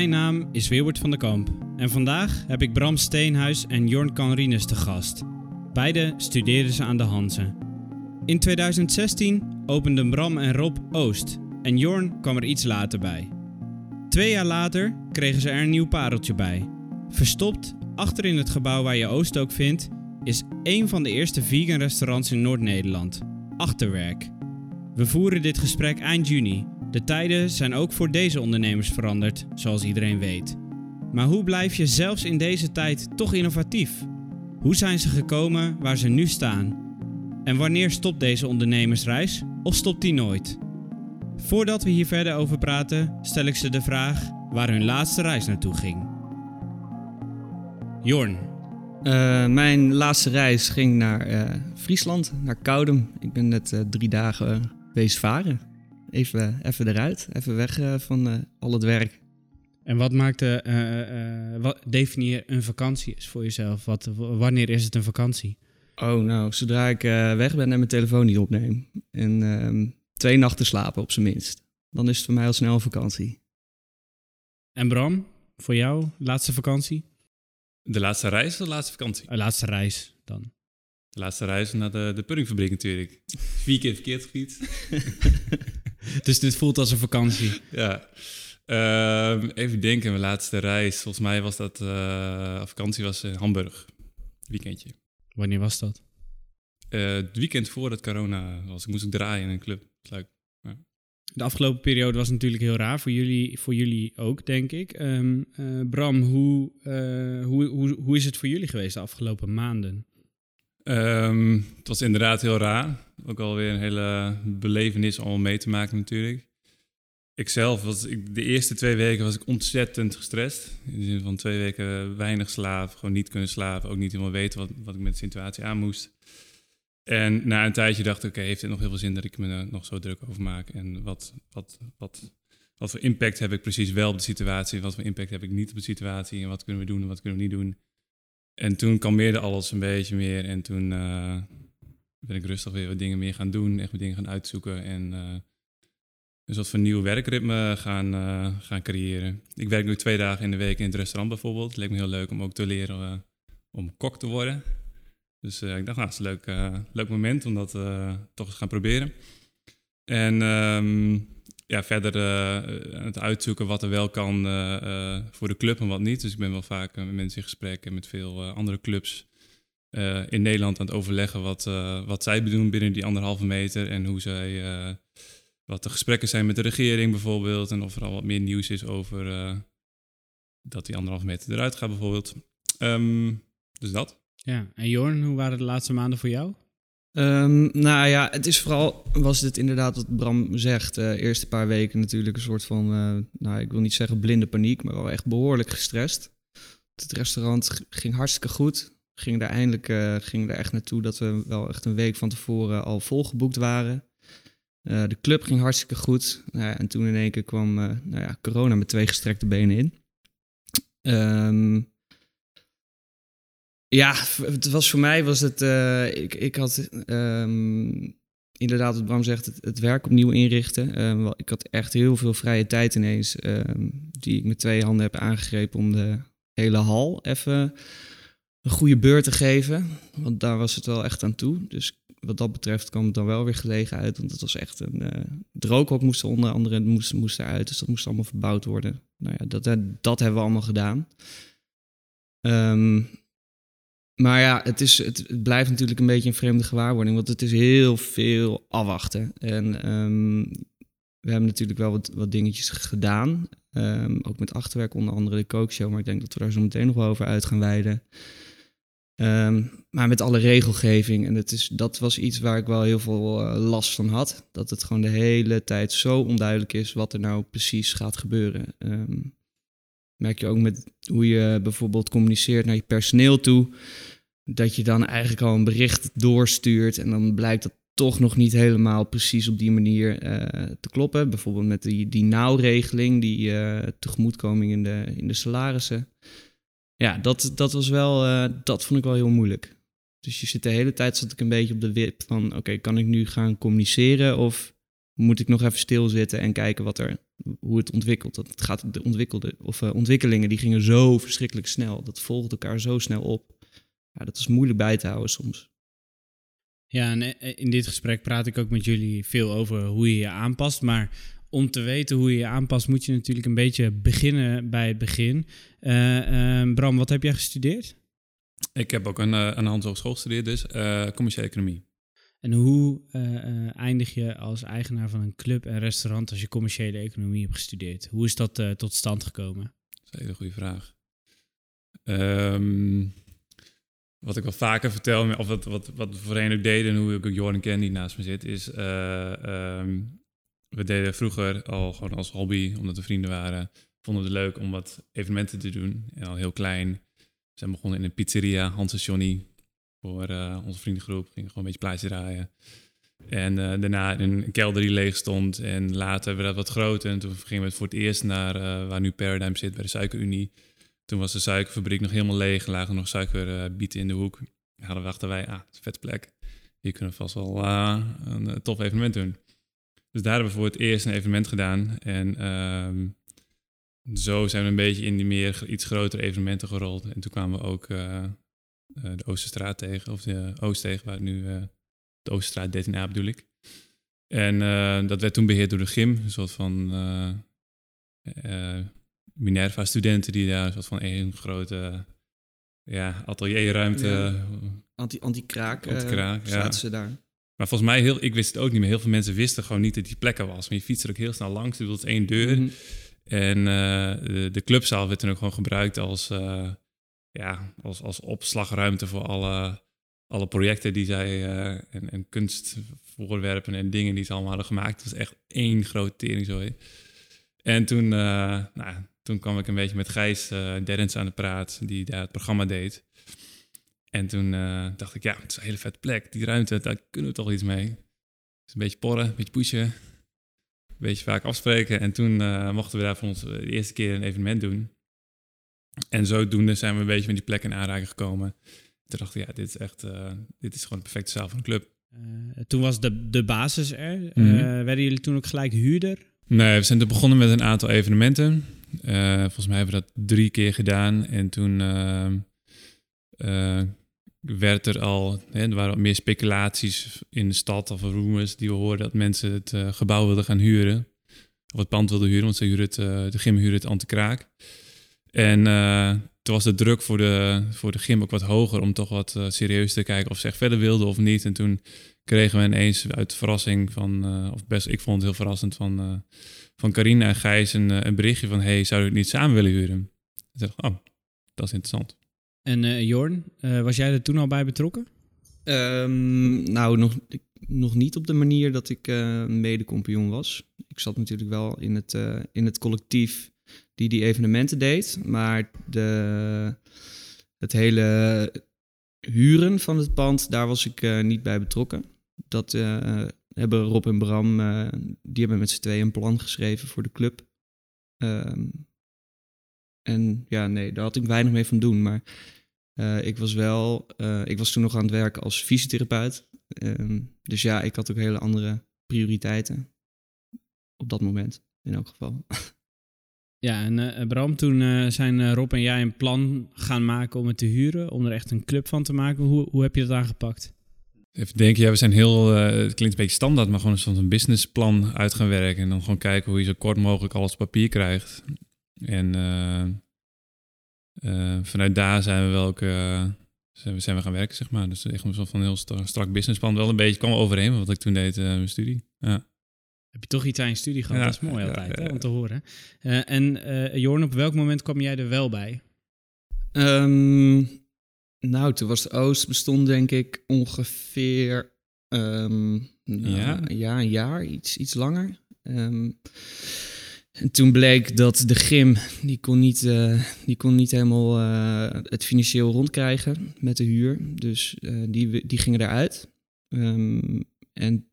Mijn naam is Wilbert van der Kamp en vandaag heb ik Bram Steenhuis en Jorn Canrinus te gast. Beide studeren ze aan de Hanze. In 2016 openden Bram en Rob Oost en Jorn kwam er iets later bij. Twee jaar later kregen ze er een nieuw pareltje bij. Verstopt achter in het gebouw waar je Oost ook vindt, is een van de eerste vegan restaurants in Noord-Nederland, Achterwerk. We voeren dit gesprek eind juni. De tijden zijn ook voor deze ondernemers veranderd, zoals iedereen weet. Maar hoe blijf je zelfs in deze tijd toch innovatief? Hoe zijn ze gekomen waar ze nu staan? En wanneer stopt deze ondernemersreis of stopt die nooit? Voordat we hier verder over praten, stel ik ze de vraag waar hun laatste reis naartoe ging. Jorn, Uh, mijn laatste reis ging naar uh, Friesland, naar Koudem. Ik ben net uh, drie dagen wees varen. Even, even eruit, even weg van al het werk. En wat maakte, wat definieer een vakantie is voor jezelf? Wat, wanneer is het een vakantie? Oh, nou, zodra ik weg ben en mijn telefoon niet opneem. En ehm, twee nachten slapen op zijn minst. Dan is het voor mij al snel een vakantie. En Bram, voor jou, laatste vakantie? De laatste reis of de laatste vakantie? De laatste reis dan. De laatste reis naar de, de puddingfabriek natuurlijk. Vier keer verkeerd gebied. dus dit voelt als een vakantie. Ja. Uh, even denken, mijn laatste reis. Volgens mij was dat, uh, vakantie was in Hamburg. Weekendje. Wanneer was dat? Uh, het weekend voordat corona was. Ik moest ik draaien in een club. Leuk. Ja. De afgelopen periode was natuurlijk heel raar voor jullie, voor jullie ook, denk ik. Um, uh, Bram, hoe, hoe, hoe, hoe is het voor jullie geweest de afgelopen maanden? Um, het was inderdaad heel raar. Ook alweer een hele belevenis om mee te maken natuurlijk. Ikzelf was, ik, de eerste twee weken was ik ontzettend gestrest. In de zin van twee weken weinig slaap, gewoon niet kunnen slapen. Ook niet helemaal weten wat, wat ik met de situatie aan moest. En na een tijdje dacht ik, oké, heeft het nog heel veel zin dat ik me er nog zo druk over maak? En wat, wat, wat, wat voor impact heb ik precies wel op de situatie? Wat voor impact heb ik niet op de situatie? En wat kunnen we doen en wat kunnen we niet doen? En toen kalmeerde alles een beetje meer. En toen uh, ben ik rustig weer wat dingen meer gaan doen. Echt wat dingen gaan uitzoeken. En uh, dus wat voor nieuw werkritme gaan, uh, gaan creëren. Ik werk nu twee dagen in de week in het restaurant bijvoorbeeld. Het leek me heel leuk om ook te leren om kok te worden. Dus ik dacht, nou, het is een leuk, leuk moment om dat toch eens gaan proberen. En um, ja, verder het uitzoeken wat er wel kan voor de club en wat niet. Dus ik ben wel vaak met mensen in gesprek en met veel andere clubs in Nederland aan het overleggen wat, wat zij bedoelen binnen die anderhalve meter. En hoe zij, wat de gesprekken zijn met de regering bijvoorbeeld. En of er al wat meer nieuws is over dat die anderhalve meter eruit gaat bijvoorbeeld. Um, dus dat. Ja, en Jorn, hoe waren de laatste maanden voor jou? Um, nou ja, het is vooral, was dit inderdaad wat Bram zegt, uh, eerste paar weken natuurlijk een soort van, uh, nou ik wil niet zeggen blinde paniek, maar wel echt behoorlijk gestrest. Het restaurant ging hartstikke goed. Ging daar eindelijk uh, ging er echt naartoe dat we wel echt een week van tevoren al volgeboekt waren. De club ging hartstikke goed. Nou en toen in één keer kwam nou ja, corona met twee gestrekte benen in. Um, ja, het was voor mij was het. Uh, ik, ik had um, inderdaad, wat Bram zegt, het, het werk opnieuw inrichten. Um, ik had echt heel veel vrije tijd ineens, um, die ik met twee handen heb aangegrepen om de hele hal even een goede beurt te geven. Want daar was het wel echt aan toe. Dus wat dat betreft kwam het dan wel weer gelegen uit. Want het was echt een. Uh, de rookhok moest onder andere moest, moest eruit. Dus dat moest allemaal verbouwd worden. Nou ja, dat, dat hebben we allemaal gedaan. Um, maar ja, het, is, het, blijft natuurlijk een beetje een vreemde gewaarwording, want het is heel veel afwachten. En um, we hebben natuurlijk wel wat, wat dingetjes gedaan. Um, ook met achterwerk, onder andere de kookshow, maar ik denk dat we daar zo meteen nog wel over uit gaan wijden. Um, maar met alle regelgeving, en het is, dat was iets waar ik wel heel veel uh, last van had. Dat het gewoon de hele tijd zo onduidelijk is wat er nou precies gaat gebeuren. Merk je ook met hoe je bijvoorbeeld communiceert naar je personeel toe. Dat je dan eigenlijk al een bericht doorstuurt en dan blijkt dat toch nog niet helemaal precies op die manier uh, te kloppen. Bijvoorbeeld met die, die nauwregeling, die uh, tegemoetkoming in de, in de salarissen. Ja, dat, dat was wel, uh, dat vond ik wel heel moeilijk. Dus je zit de hele tijd zat ik een beetje op de wip van, oké, kan ik nu gaan communiceren of moet ik nog even stilzitten en kijken wat er, hoe het ontwikkelt. Dat gaat, de ontwikkelde, of, ontwikkelingen die gingen zo verschrikkelijk snel. Dat volgde elkaar zo snel op. Ja, dat is moeilijk bij te houden soms. Ja, en eh, in dit gesprek praat ik ook met jullie veel over hoe je je aanpast. Maar om te weten hoe je je aanpast, moet je natuurlijk een beetje beginnen bij het begin. Uh, Bram, wat heb jij gestudeerd? Ik heb ook een, een handelschool gestudeerd, dus commerciële economie. En hoe uh, eindig je als eigenaar van een club en restaurant als je commerciële economie hebt gestudeerd? Hoe is dat uh, tot stand gekomen? Dat is een hele goede vraag. Um, wat ik wel vaker vertel, of wat, wat, wat we voorheen ook deden, en hoe ik ook Jordan ken die naast me zit, is um, we deden vroeger al gewoon als hobby, omdat we vrienden waren, vonden we het leuk om wat evenementen te doen. En al heel klein. We zijn begonnen in een pizzeria, Hans en Johnny, voor uh, onze vriendengroep. Gingen gewoon een beetje plaatje draaien. En uh, daarna een kelder die leeg stond. En later werd dat wat groter. En toen gingen we voor het eerst naar waar nu Paradigm zit, bij de Suikerunie. Toen was de suikerfabriek nog helemaal leeg. Lagen nog suikerbieten in de hoek. Hadden we dachten wij, ah, vette plek. Hier kunnen we vast wel een tof evenement doen. Dus daar hebben we voor het eerst een evenement gedaan. En ehm, zo zijn we een beetje in die meer iets grotere evenementen gerold. En toen kwamen we ook uh, de Oosterstraat tegen, of de Oost tegen, waar nu de Oosterstraat 13a bedoel ik. En dat werd toen beheerd door de gym, een soort van Minerva-studenten die daar een soort van één grote ja, atelierruimte... Ja. Anti-kraak anti ja. zaten ze daar. Maar volgens mij, heel, ik wist het ook niet meer. Heel veel mensen wisten gewoon niet dat die plekken was. Maar je fietste er ook heel snel langs. Er was één deur. Mm -hmm. En de, de, clubzaal werd toen ook gewoon gebruikt als ja, als, als opslagruimte voor alle, alle projecten die zij uh, en, en kunstvoorwerpen en dingen die ze allemaal hadden gemaakt. Het was echt één grote teringzooi. En toen, uh, nou, toen kwam ik een beetje met Gijs uh, Derrens aan de praat, die daar het programma deed. En toen dacht ik, ja, het is een hele vette plek. Die ruimte, daar kunnen we toch iets mee. Dus een beetje porren, een beetje pushen, een beetje vaak afspreken. En toen mochten we daar voor ons de eerste keer een evenement doen. En zodoende zijn we een beetje met die plek in aanraking gekomen. Toen dacht ik, ja, dit is echt, uh, dit is gewoon de perfecte zaal van een club. Toen was de, de basis er. Mm -hmm. uh, werden jullie toen ook gelijk huurder? Nee, we zijn toen begonnen met een aantal evenementen. Volgens mij hebben we dat drie keer gedaan. En toen werd er al, hè, er waren meer speculaties in de stad of rumors die we hoorden dat mensen het gebouw wilden gaan huren. Of het pand wilden huren, want ze huren het, de gym huren het antikraak. En uh, toen was de druk voor de, voor de gym ook wat hoger om toch wat serieus te kijken of ze echt verder wilden of niet. En toen kregen we ineens uit verrassing van, of best, ik vond het heel verrassend van, van Carina en Gijs een, een berichtje van: hey, zou je het niet samen willen huren? Ik dacht, oh, dat is interessant. En Jorn, was jij er toen al bij betrokken? Um, nou, nog, nog niet op de manier dat ik mede-compagnon was. Ik zat natuurlijk wel in het, in het collectief die die evenementen deed. Maar de, het hele huren van het pand, daar was ik uh, niet bij betrokken. Dat uh, hebben Rob en Bram, uh, die hebben met z'n tweeën een plan geschreven voor de club. Um, en ja, nee, daar had ik weinig mee van doen. Maar ik was wel, ik was toen nog aan het werken als fysiotherapeut. Um, dus ja, ik had ook hele andere prioriteiten. Op dat moment, in elk geval. Ja, en Bram, toen zijn Rob en jij een plan gaan maken om het te huren, om er echt een club van te maken. Hoe, hoe heb je dat aangepakt? Even denken, ja, we zijn heel, het klinkt een beetje standaard, maar gewoon een businessplan uit gaan werken. En dan gewoon kijken hoe je zo kort mogelijk alles papier krijgt. En vanuit daar zijn we wel ook, zijn, we, zijn we gaan werken, zeg maar. Dus echt een soort van heel strak businessplan. Wel een beetje kwam overeen met wat ik toen deed in mijn studie. Ja. Heb je toch iets aan je studie gehad? dat is mooi altijd hè, om te horen. Uh, en uh, Jorn, op welk moment kwam jij er wel bij? Um, nou, toen was de Oost bestond denk ik ongeveer um, nou, ja. ja, een jaar, iets, iets langer. Um, en toen bleek dat de gym, die kon niet, uh, die kon niet helemaal het financieel rondkrijgen met de huur. Dus die, die gingen eruit. en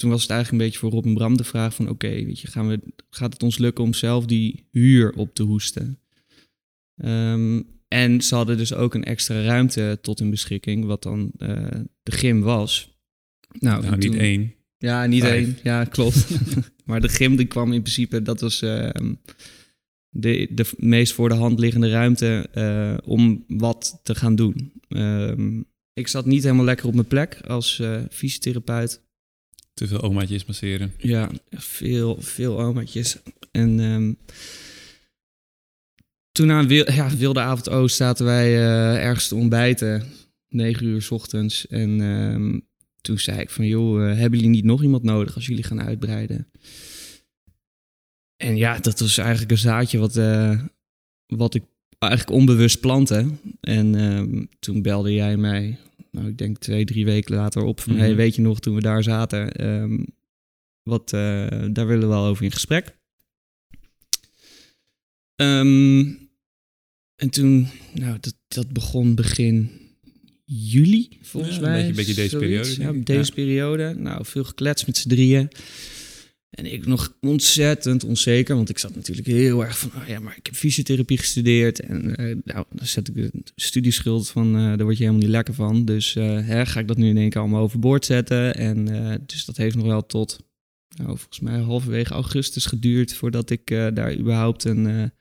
toen was het eigenlijk een beetje voor Rob en Bram de vraag van... oké, weet je, gaan we, gaat het ons lukken om zelf die huur op te hoesten? Um, en ze hadden dus ook een extra ruimte tot hun beschikking... wat dan uh, de gym was. Nou, nou niet één. Ja, niet Vijf. één. Ja, klopt. maar de gym die kwam in principe, dat was ehm, de, de meest voor de hand liggende ruimte eh, om wat te gaan doen. Ehm, ik zat niet helemaal lekker op mijn plek als eh, fysiotherapeut. Te veel omaatjes masseren. Ja, veel, veel omaatjes. En ehm, toen aan wil, ja, Wilde Avond Oost zaten wij eh, ergens te ontbijten. Negen uur 's ochtends. En ehm, toen zei ik van, joh, eh, hebben jullie niet nog iemand nodig als jullie gaan uitbreiden? En ja, dat was eigenlijk een zaadje wat, eh, wat ik eigenlijk onbewust plantte. En ehm, toen belde jij mij, nou ik denk twee, drie weken later op van... Mhm. hey, weet je nog, toen we daar zaten, ehm, wat, daar willen we wel over in gesprek. En toen, nou, dat, dat begon begin juli, volgens Ja, een mij. beetje- beetje deze zoiets. periode, Ja, deze Ja. periode. Nou, veel gekletst met z'n drieën. En ik nog ontzettend onzeker, want ik zat natuurlijk heel erg van, oh ja, maar ik heb fysiotherapie gestudeerd. En eh, nou, dan zet ik de studieschuld van, eh, daar word je helemaal niet lekker van. Dus eh, hè, ga ik dat nu in één keer allemaal overboord zetten. En dus dat heeft nog wel tot, nou, volgens mij halverwege augustus geduurd voordat ik daar überhaupt een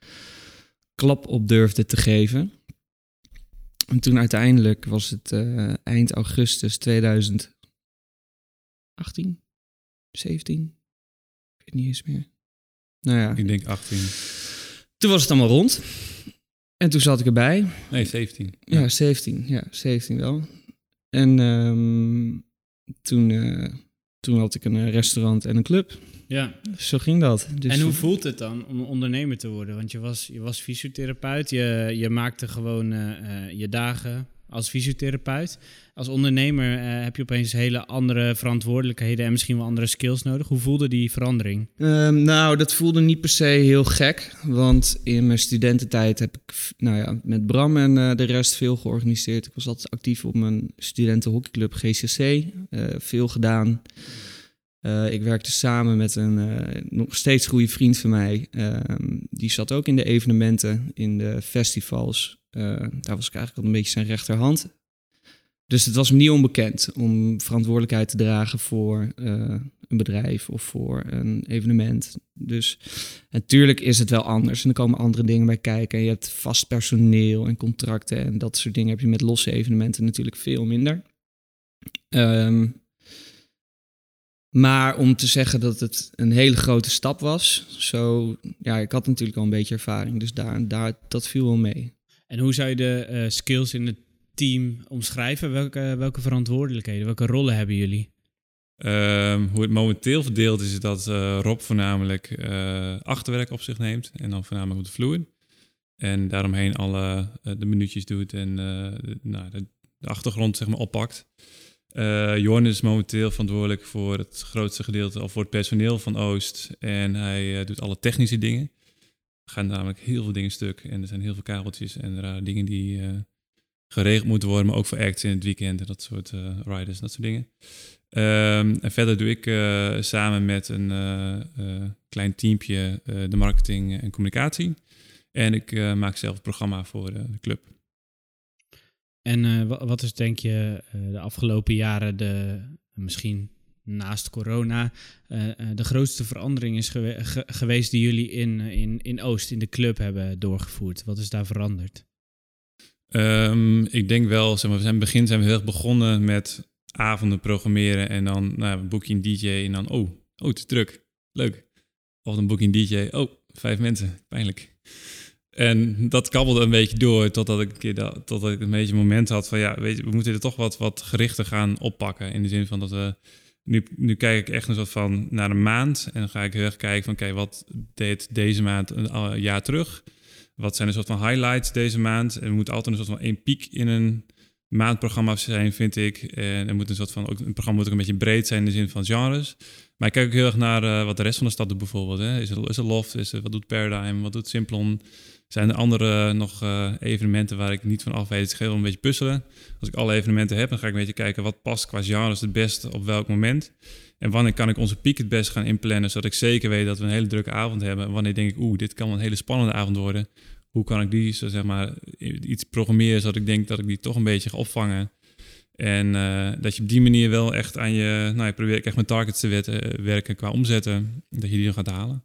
klap op durfde te geven. En toen uiteindelijk was het eh, eind augustus 2018, 17, ik weet niet eens meer. Nou ja, Ik denk 18. toen was het allemaal rond. En toen zat ik erbij. Nee, 17. Ja, 17. Ja, 17 wel. En ehm, toen, eh, toen had ik een eh, restaurant en een club. Ja. Zo ging dat. Dus en hoe voelt het dan om ondernemer te worden? Want je was, je was fysiotherapeut, je, je maakte gewoon eh, eh, je dagen als fysiotherapeut. Als ondernemer eh, heb je opeens hele andere verantwoordelijkheden en misschien wel andere skills nodig. Hoe voelde die verandering? Ehm, nou, dat voelde niet per se heel gek. Want in mijn studententijd heb ik nou ja, met Bram en eh, de rest veel georganiseerd. Ik was altijd actief op mijn studentenhockeyclub GCC. eh, veel gedaan. Ik werkte samen met een nog steeds goede vriend van mij. Ehm, die zat ook in de evenementen, in de festivals. Daar was ik eigenlijk al een beetje zijn rechterhand. Dus het was me niet onbekend om verantwoordelijkheid te dragen voor eh, een bedrijf of voor een evenement. Dus natuurlijk is het wel anders en er komen andere dingen bij kijken. En je hebt vast personeel en contracten en dat soort dingen heb je met losse evenementen natuurlijk veel minder. Ehm, maar om te zeggen dat het een hele grote stap was, zo, ja, ik had natuurlijk al een beetje ervaring, dus daar, daar, dat viel wel mee. En hoe zou je de eh, skills in het team omschrijven? Welke, welke verantwoordelijkheden, welke rollen hebben jullie? Ehm, hoe het momenteel verdeeld is, is dat eh, Rob voornamelijk eh, achterwerk op zich neemt. En dan voornamelijk op de vloer. En daaromheen alle eh, de minuutjes doet en de, nou, de, achtergrond zeg maar oppakt. Jorn is momenteel verantwoordelijk voor het grootste gedeelte, of voor het personeel van Oost. En hij doet alle technische dingen. Er gaan namelijk heel veel dingen stuk. En er zijn heel veel kabeltjes en rare dingen die geregeld moeten worden. Maar ook voor acts in het weekend en dat soort eh, riders en dat soort dingen. Ehm, en verder doe ik eh, samen met een eh, klein teampje de marketing en communicatie. En ik maak zelf het programma voor de club. En wa- wat is denk je de afgelopen jaren de, misschien naast corona, de grootste verandering is gewe- ge- geweest die jullie in, in, in Oost, in de club hebben doorgevoerd? Wat is daar veranderd? Ehm, ik denk wel, zeg maar, we zijn in het begin zijn we heel erg begonnen met avonden programmeren. En dan nou, een DJ en dan, oh, oh, is druk. Leuk. Of dan een DJ, oh, vijf mensen, pijnlijk. En dat kabbelde een beetje door totdat ik, een keer dat, totdat ik een beetje een moment had van ja, weet je, we moeten er toch wat, wat gerichter gaan oppakken. In de zin van dat we, nu, nu kijk ik echt een soort van naar een maand en dan ga ik heel erg kijken van oké, wat deed deze maand een eh, jaar terug? Wat zijn een soort van highlights deze maand? Er moet altijd een soort van één piek in een maandprogramma zijn, vind ik. En er moet een soort van, ook, een programma moet ook een beetje breed zijn in de zin van genres. Maar ik kijk ook heel erg naar eh, wat de rest van de stad doet bijvoorbeeld. Hè. Is, er, is er Loft? Is er, wat doet Paradigm? Wat doet Simplon? Zijn er andere nog eh, evenementen waar ik niet van af weet? Het is heel een beetje puzzelen. Als ik alle evenementen heb, dan ga ik een beetje kijken wat past qua genres het beste op welk moment. En wanneer kan ik onze piek het best gaan inplannen, zodat ik zeker weet dat we een hele drukke avond hebben. En wanneer denk ik, oeh, dit kan een hele spannende avond worden. Hoe kan ik die, zo zeg maar, iets programmeren zodat ik denk dat ik die toch een beetje ga opvangen. En eh, dat je op die manier wel echt aan je, nou, je probeert echt met targets te wetten, werken qua omzetten, dat je die dan gaat halen.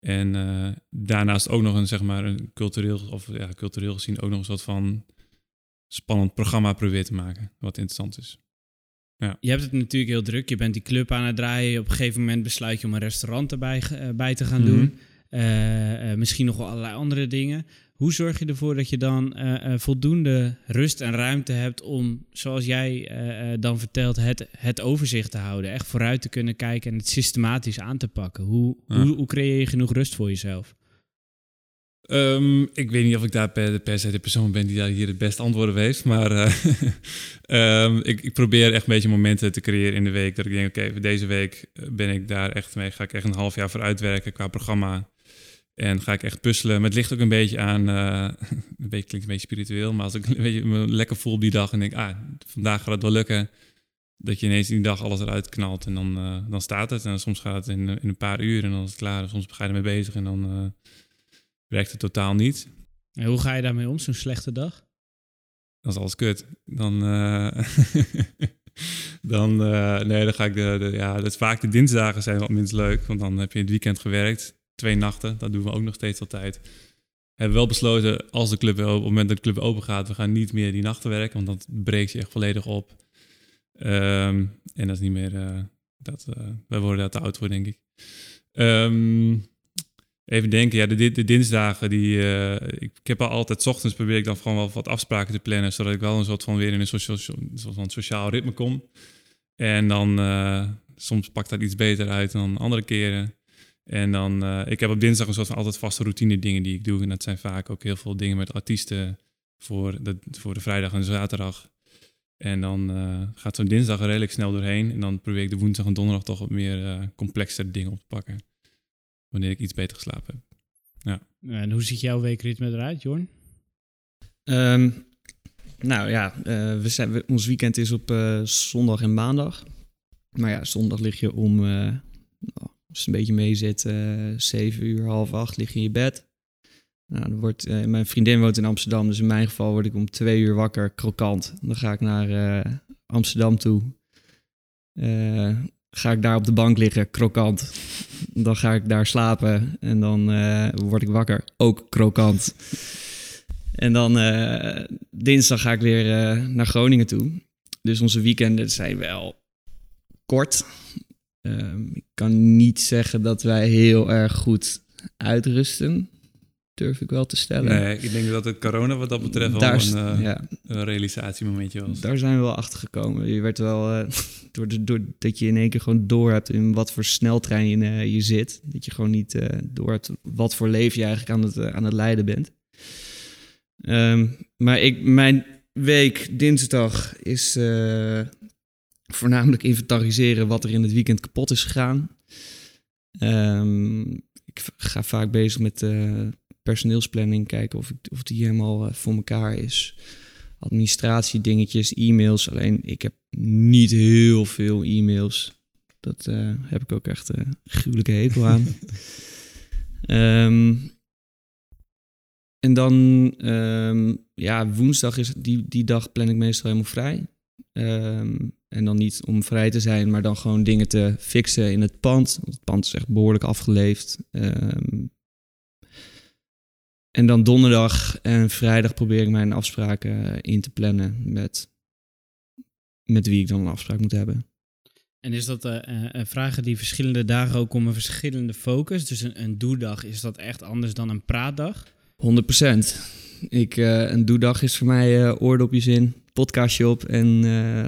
En uh, daarnaast ook nog een, zeg maar, een cultureel, of cultureel gezien ook nog een soort van spannend programma probeert te maken, wat interessant is. Ja. Je hebt het natuurlijk heel druk. Je bent die club aan het draaien. Op een gegeven moment besluit je om een restaurant erbij uh, bij te gaan doen. Uh, misschien nog wel allerlei andere dingen. Hoe zorg je ervoor dat je dan voldoende rust en ruimte hebt om, zoals jij dan vertelt, het, het overzicht te houden? Echt vooruit te kunnen kijken en het systematisch aan te pakken. Hoe, ja. hoe, hoe, creëer je genoeg rust voor jezelf? Um, ik weet niet of ik daar per, se de persoon ben die daar hier het beste antwoorden heeft. Maar um, ik, ik, probeer echt een beetje momenten te creëren in de week. Dat ik denk, oké, deze week ben ik daar echt mee. Ga ik echt een half jaar voor uitwerken qua programma. En ga ik echt puzzelen. Maar het ligt ook een beetje aan, uh, een beetje, klinkt een beetje spiritueel, maar als ik een beetje me lekker voel op die dag en denk, ah, vandaag gaat het wel lukken, dat je ineens die dag alles eruit knalt en dan, dan staat het. En soms gaat het in, in, een paar uur en dan is het klaar. Soms ga je ermee bezig en dan werkt het totaal niet. En hoe ga je daarmee om, zo'n slechte dag? Dan is alles kut. Dan, dan, nee, dan ga ik de, de, ja, dat is vaak de dinsdagen zijn wat minst leuk, want dan heb je het weekend gewerkt twee nachten. Dat doen we ook nog steeds altijd. We hebben wel besloten, als de club, op het moment dat de club open gaat, we gaan niet meer die nachten werken, want dat breekt je echt volledig op. Um, en dat is niet meer, uh, dat, wij worden daar te oud voor, denk ik. Um, even denken, ja, de, dinsdagen, die, uh, ik, heb al altijd, ochtends probeer ik dan gewoon wel wat afspraken te plannen, zodat ik wel een soort van weer in een soort, van sociaal ritme kom. En dan, soms pakt dat iets beter uit dan andere keren. En dan, uh, ik heb op dinsdag een soort van altijd vaste routine dingen die ik doe. En dat zijn vaak ook heel veel dingen met artiesten voor de, voor de vrijdag en zaterdag. En dan gaat zo'n dinsdag redelijk snel doorheen. En dan probeer ik de woensdag en donderdag toch wat meer uh, complexere dingen op te pakken. Wanneer ik iets beter geslapen heb. Ja. En hoe ziet jouw weekritme eruit, Jorn? Um, nou ja, we zijn, we, ons weekend is op zondag en maandag. Maar ja, zondag lig je om als het een beetje mee zit, uh, zeven uur, half acht, lig je in je bed. Nou, dan wordt, uh, mijn vriendin woont in Amsterdam, dus in mijn geval word ik om twee uur wakker, krokant. Dan ga ik naar uh, Amsterdam toe. Ga ik daar op de bank liggen, krokant. Dan ga ik daar slapen en dan word ik wakker, ook krokant. En dan dinsdag ga ik weer naar Groningen toe. Dus onze weekenden zijn wel kort. Um, ik kan niet zeggen dat wij heel erg goed uitrusten. Durf ik wel te stellen. Nee, ik denk dat het corona wat dat betreft wel een, uh, ja. een, realisatiemomentje was. Daar zijn we wel achter gekomen. Je werd wel, uh, door, de, door dat je in één keer gewoon door hebt in wat voor sneltrein je, uh, je zit. Dat je gewoon niet door hebt wat voor leven je eigenlijk aan het, aan het leiden bent. Um, maar ik, mijn week dinsdag is voornamelijk inventariseren wat er in het weekend kapot is gegaan. Um, ik ga vaak bezig met uh, personeelsplanning, kijken of, ik, of die helemaal uh, voor elkaar is. Administratie, dingetjes, e-mails. Alleen ik heb niet heel veel e-mails. Dat uh, heb ik ook echt een gruwelijke hekel aan. um, en dan, um, ja, woensdag is die, die dag plan ik meestal helemaal vrij. Um, en dan niet om vrij te zijn, maar dan gewoon dingen te fixen in het pand. Het pand is echt behoorlijk afgeleefd. Um, en dan donderdag en vrijdag probeer ik mijn afspraken in te plannen met, met wie ik dan een afspraak moet hebben. En is dat uh, uh, vragen die verschillende dagen ook om een verschillende focus? Dus een, een doedag, is dat echt anders dan een praatdag? 100 procent. Ik, uh, een doedag is voor mij oordopjes in, podcastje op en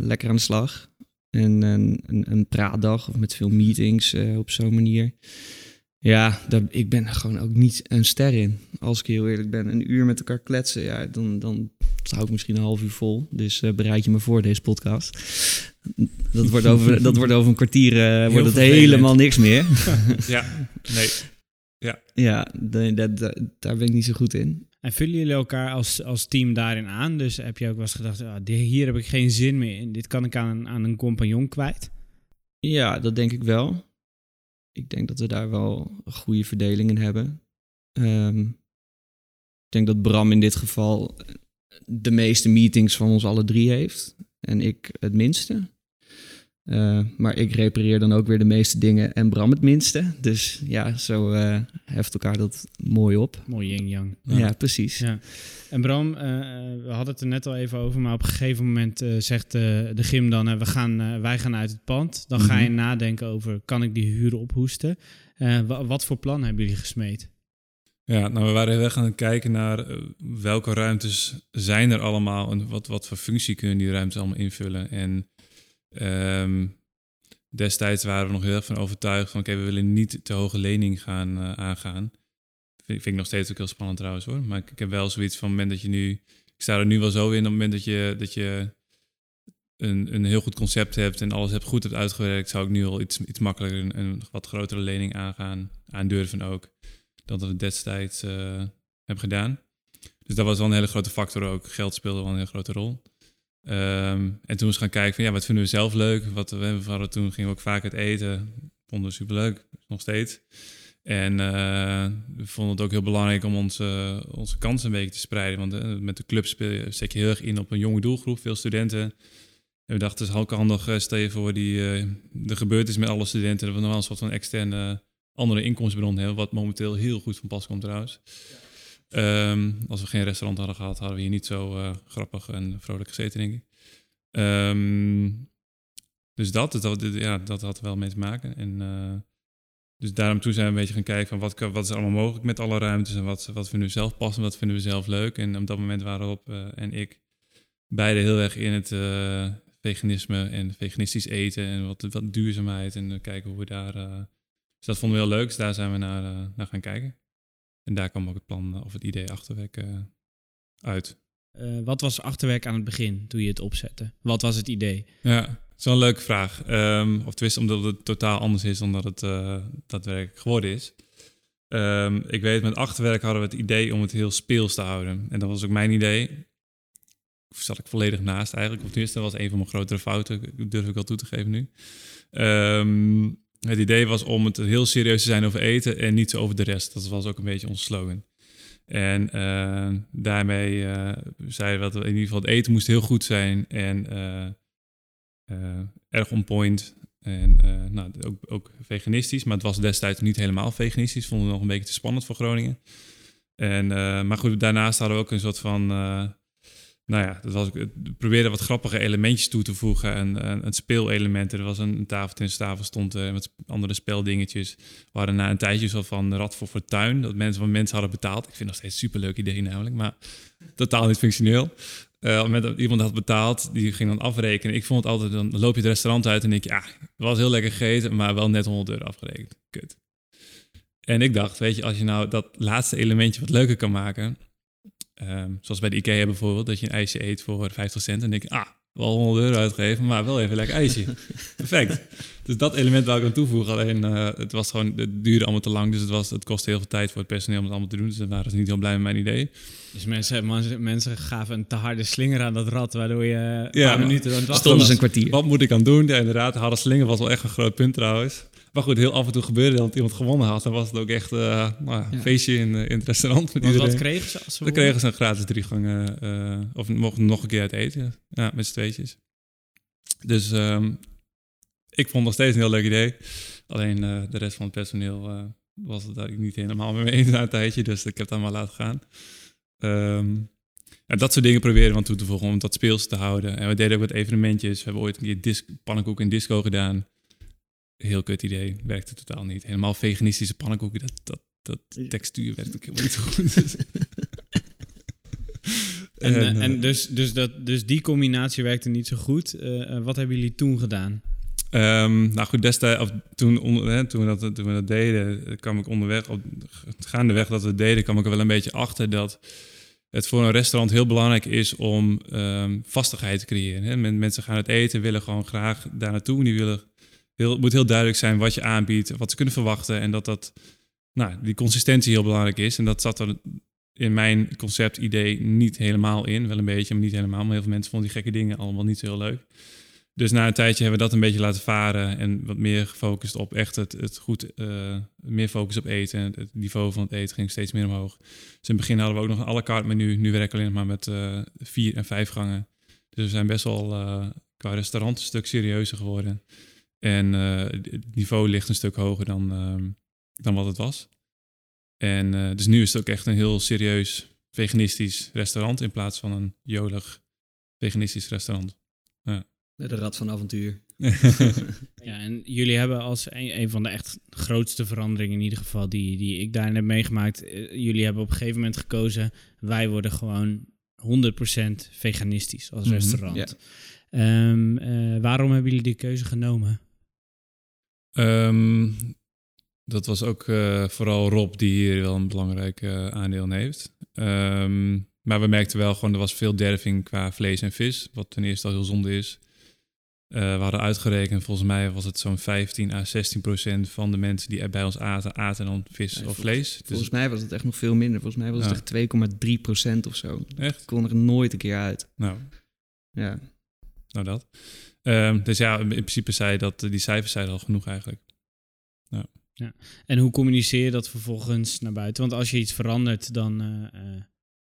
lekker aan de slag. En een, een, een praatdag of met veel meetings op zo'n manier. Ja, daar, ik ben er gewoon ook niet een ster in. Als ik heel eerlijk ben. Een uur met elkaar kletsen, ja, dan, dan hou ik misschien een half uur vol. Dus bereid je me voor deze podcast. Dat wordt over, dat wordt over een kwartier wordt het helemaal niks meer. ja, nee. Ja, ja daar ben ik niet zo goed in. En vullen jullie elkaar als, als team daarin aan? Dus heb je ook wel eens gedacht, ah, hier heb ik geen zin meer in. Dit kan ik aan, aan een compagnon kwijt? Ja, dat denk ik wel. Ik denk dat we daar wel goede verdeling in hebben. Um, ik denk dat Bram in dit geval de meeste meetings van ons alle drie heeft. en ik het minste. Uh, maar ik repareer dan ook weer de meeste dingen en Bram het minste. Dus ja, zo uh, heft elkaar dat mooi op. Mooi yin-yang. Ja. precies. Ja. En Bram, uh, we hadden het er net al even over, maar op een gegeven moment zegt de gym dan, we gaan, wij gaan uit het pand. Dan ga je mhm. nadenken over, kan ik die huren ophoesten? wat voor plan hebben jullie gesmeed? Ja, nou we waren heel erg aan het kijken naar welke ruimtes zijn er allemaal en wat, wat voor functie kunnen die ruimtes allemaal invullen. En Um, destijds waren we nog heel erg van overtuigd van oké, we willen niet te hoge lening gaan uh, aangaan. Vind, vind ik nog steeds ook heel spannend trouwens hoor. Maar ik, heb wel zoiets van het moment dat je nu. Ik sta er nu wel zo in op het moment dat je, dat je een, een heel goed concept hebt en alles hebt goed hebt uitgewerkt, zou ik nu al iets, iets makkelijker een, een wat grotere lening aangaan, aandurven ook, dan dat we destijds uh, hebben gedaan. Dus dat was wel een hele grote factor ook. Geld speelde wel een hele grote rol. Ehm, en toen moest gaan kijken van ja, wat vinden we zelf leuk? Wat we hadden toen gingen we ook vaak uit eten. Vonden we superleuk, nog steeds. En uh, we vonden het ook heel belangrijk om onze, onze kansen een beetje te spreiden. Want uh, met de club speel je, heel erg in op een jonge doelgroep, veel studenten. En we dachten, het is ook handig, uh, stel voor, die, gebeurt iets met alle studenten, dat we nog wel een soort van externe andere inkomstenbron hebben, wat momenteel heel goed van pas komt trouwens. Ehm, als we geen restaurant hadden gehad, hadden we hier niet zo uh, grappig en vrolijk gezeten, denk ik. Ehm, dus dat, dat, ja, dat had er wel mee te maken. En, uh, dus daarom toen zijn we een beetje gaan kijken van wat, wat is allemaal mogelijk met alle ruimtes en wat, wat vinden we zelf passen, wat vinden we zelf leuk. En op dat moment waren Rob uh, en ik beide heel erg in het veganisme en veganistisch eten en wat, wat duurzaamheid en kijken hoe we daar... dus dat vonden we heel leuk, dus daar zijn we naar, naar gaan kijken. En daar kwam ook het plan eh, of het idee achterwerk uh, uit. Uh, wat was achterwerk aan het begin toen je het opzette? Wat was het idee? Ja, dat is wel een leuke vraag. Um, of tenminste, omdat het totaal anders is dan dat het uh, daadwerkelijk geworden is. Um, ik weet, met achterwerk hadden we het idee om het heel speels te houden. En dat was ook mijn idee. Zat ik volledig naast eigenlijk. Of tenminste, dat was een van mijn grotere fouten. Durf ik wel toe te geven nu. Um, het idee was om het heel serieus te zijn over eten en niet over de rest. Dat was ook een beetje ons slogan. En uh, daarmee uh, zeiden we dat in ieder geval het eten moest heel goed zijn en uh, erg on point. En nou, ook, ook, veganistisch, maar het was destijds niet helemaal veganistisch. Vonden we nog een beetje te spannend voor Groningen. En, maar goed, daarnaast hadden we ook een soort van nou ja, dat was, ik probeerde wat grappige elementjes toe te voegen en, en, en speelelementen. Er was een, een tafeltennistafel stond uh, met andere speldingetjes. We hadden na een tijdje zo van Rad voor Fortuin, dat mensen van mensen hadden betaald. Ik vind dat steeds een superleuk idee namelijk, maar totaal niet functioneel. Uh, het moment dat iemand had betaald, die ging dan afrekenen. Ik vond het altijd, dan loop je het restaurant uit en denk je, ja, het was heel lekker gegeten, maar wel net 100 euro afgerekend. Kut. En ik dacht, weet je, als je nou dat laatste elementje wat leuker kan maken, Um, zoals bij de IKEA bijvoorbeeld, dat je een ijsje eet voor 50 cent. En denk je, ah, wel 100 euro uitgeven, maar wel even lekker ijsje. Perfect. Dus dat element wou ik aan toevoegen. Alleen uh, het was gewoon, het duurde allemaal te lang. Dus het, was, het kostte heel veel tijd voor het personeel om het allemaal te doen. Dus dan waren ze niet heel blij met mijn idee. Dus mensen, mensen gaven een te harde slinger aan dat rad, waardoor je een ja, paar minuten aan het Stonden ze een kwartier. Wat moet ik aan doen? Ja, inderdaad, de harde slinger was wel echt een groot punt trouwens. Maar goed, heel af en toe gebeurde dat iemand gewonnen had. Dan was het ook echt uh, nou, een feestje in, uh, in het restaurant. Met wat kregen ze? Als ze dan kregen ze een gratis drie gangen. Uh, of mochten nog een keer uit eten. Ja, met z'n tweetjes. Dus um, ik vond nog steeds een heel leuk idee. Alleen de rest van het personeel was het daar niet helemaal mee eens na een tijdje. Dus ik heb het maar laten gaan. Um, en dat soort dingen proberen we toe te voegen om dat speels te houden. En we deden ook wat evenementjes. We hebben ooit een keer disc, pannenkoek en disco gedaan heel kut idee. Werkte totaal niet. Helemaal veganistische pannenkoeken, dat, dat, dat textuur werkt ook helemaal niet goed. en, en, en, eh, dus, dus, dat, dus die combinatie werkte niet zo goed. Uh, wat hebben jullie toen gedaan? Um, nou goed, destijds, of toen, onder, hè, toen, we dat, toen we dat deden, kwam ik onderweg, op, gaandeweg dat we deden, kwam ik er wel een beetje achter dat het voor een restaurant heel belangrijk is om um, vastigheid te creëren. Hè. Mensen gaan het eten, willen gewoon graag daar naartoe. Die willen heel, moet heel duidelijk zijn wat je aanbiedt, wat ze kunnen verwachten. En dat, dat nou, die consistentie heel belangrijk is. En dat zat er in mijn concept-idee niet helemaal in. Wel een beetje, maar niet helemaal. Maar heel veel mensen vonden die gekke dingen allemaal niet zo heel leuk. Dus na een tijdje hebben we dat een beetje laten varen en wat meer gefocust op echt het, het goed, uh, meer focus op eten. Het niveau van het eten ging steeds meer omhoog. Dus in het begin hadden we ook nog een à la carte menu. Nu werken we alleen nog maar met uh, vier en vijf gangen. Dus we zijn best wel uh, qua restaurant een stuk serieuzer geworden. En het niveau ligt een stuk hoger dan, ehm, dan wat het was. En dus nu is het ook echt een heel serieus veganistisch restaurant in plaats van een jolig veganistisch restaurant. Ja. De rad van avontuur. ja, en jullie hebben als een, een, van de echt grootste veranderingen, in ieder geval die, die ik daarin heb meegemaakt. Eh, jullie hebben op een gegeven moment gekozen, wij worden gewoon 100% veganistisch als mhm, restaurant. Ehm, eh, waarom hebben jullie die keuze genomen? Ehm, dat was ook uh, vooral Rob die hier wel een belangrijk aandeel in heeft. Ehm, maar we merkten wel gewoon, er was veel derving qua vlees en vis, wat ten eerste al heel zonde is. Uh, we hadden uitgerekend, volgens mij was het zo'n 15 à 16 procent van de mensen die er bij ons aten, aten dan vis of vlees. Dus volgens mij was het echt nog veel minder. Volgens mij was het echt 2,3 procent of zo. Echt? Ik kon er nooit een keer uit. Nou. Ja. Nou dat. Um, dus ja, in principe zei dat, die cijfers zeiden al genoeg eigenlijk. Ja. ja. En hoe communiceer je dat vervolgens naar buiten? Want als je iets verandert, dan... Uh,